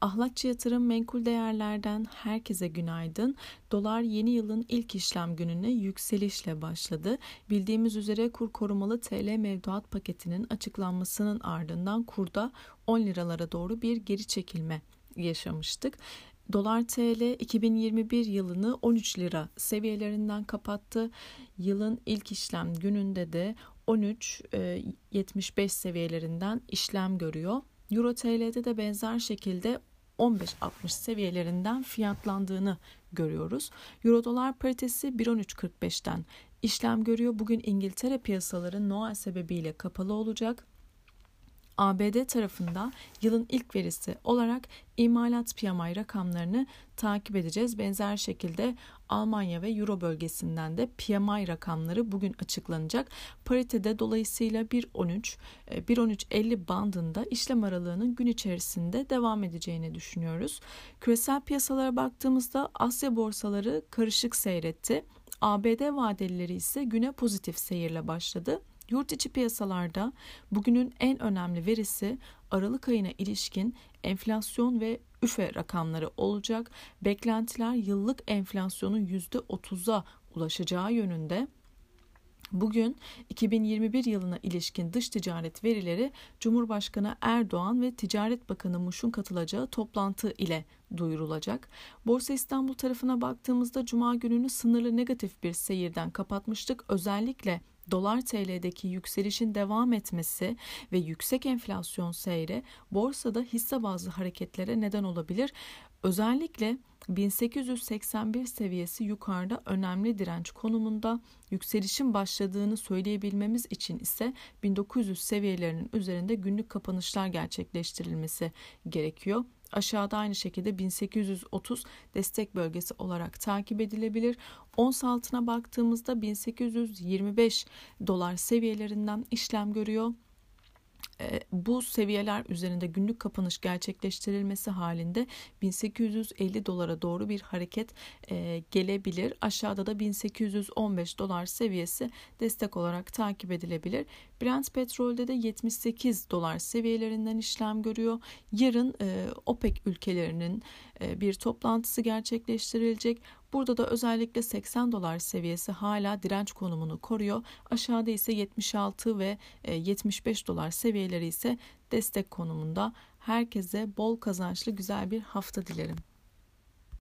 Ahlatçı Yatırım Menkul Değerler'den herkese günaydın. Dolar yeni yılın ilk işlem gününe yükselişle başladı. Bildiğimiz üzere kur korumalı TL mevduat paketinin açıklanmasının ardından kurda 10 liralara doğru bir geri çekilme yaşamıştık. Dolar TL 2021 yılını 13 lira seviyelerinden kapattı. Yılın ilk işlem gününde de 13.75 e, seviyelerinden işlem görüyor. Euro TL'de de benzer şekilde 15.60 seviyelerinden fiyatlandığını görüyoruz. Euro dolar paritesi 1.13.45'ten işlem görüyor. Bugün İngiltere piyasaları Noel sebebiyle kapalı olacak. ABD tarafında yılın ilk verisi olarak imalat PMI rakamlarını takip edeceğiz. Benzer şekilde Almanya ve Euro bölgesinden de PMI rakamları bugün açıklanacak. Paritede dolayısıyla 1.13 1.13.50 e, bandında işlem aralığının gün içerisinde devam edeceğini düşünüyoruz. Küresel piyasalara baktığımızda Asya borsaları karışık seyretti. ABD vadelileri ise güne pozitif seyirle başladı. Yurt içi piyasalarda bugünün en önemli verisi Aralık ayına ilişkin enflasyon ve üfe rakamları olacak. Beklentiler yıllık enflasyonun %30'a ulaşacağı yönünde. Bugün 2021 yılına ilişkin dış ticaret verileri Cumhurbaşkanı Erdoğan ve Ticaret Bakanı Muş'un katılacağı toplantı ile duyurulacak. Borsa İstanbul tarafına baktığımızda cuma gününü sınırlı negatif bir seyirden kapatmıştık. Özellikle dolar TL'deki yükselişin devam etmesi ve yüksek enflasyon seyri borsada hisse bazlı hareketlere neden olabilir. Özellikle 1881 seviyesi yukarıda önemli direnç konumunda yükselişin başladığını söyleyebilmemiz için ise 1900 seviyelerinin üzerinde günlük kapanışlar gerçekleştirilmesi gerekiyor. Aşağıda aynı şekilde 1830 destek bölgesi olarak takip edilebilir. Ons altına baktığımızda 1825 dolar seviyelerinden işlem görüyor. Ee, bu seviyeler üzerinde günlük kapanış gerçekleştirilmesi halinde 1850 dolara doğru bir hareket e, gelebilir. Aşağıda da 1815 dolar seviyesi destek olarak takip edilebilir. Brent petrolde de 78 dolar seviyelerinden işlem görüyor. Yarın e, OPEC ülkelerinin e, bir toplantısı gerçekleştirilecek. Burada da özellikle 80 dolar seviyesi hala direnç konumunu koruyor. Aşağıda ise 76 ve 75 e, dolar seviyeleri ise destek konumunda. Herkese bol kazançlı güzel bir hafta dilerim.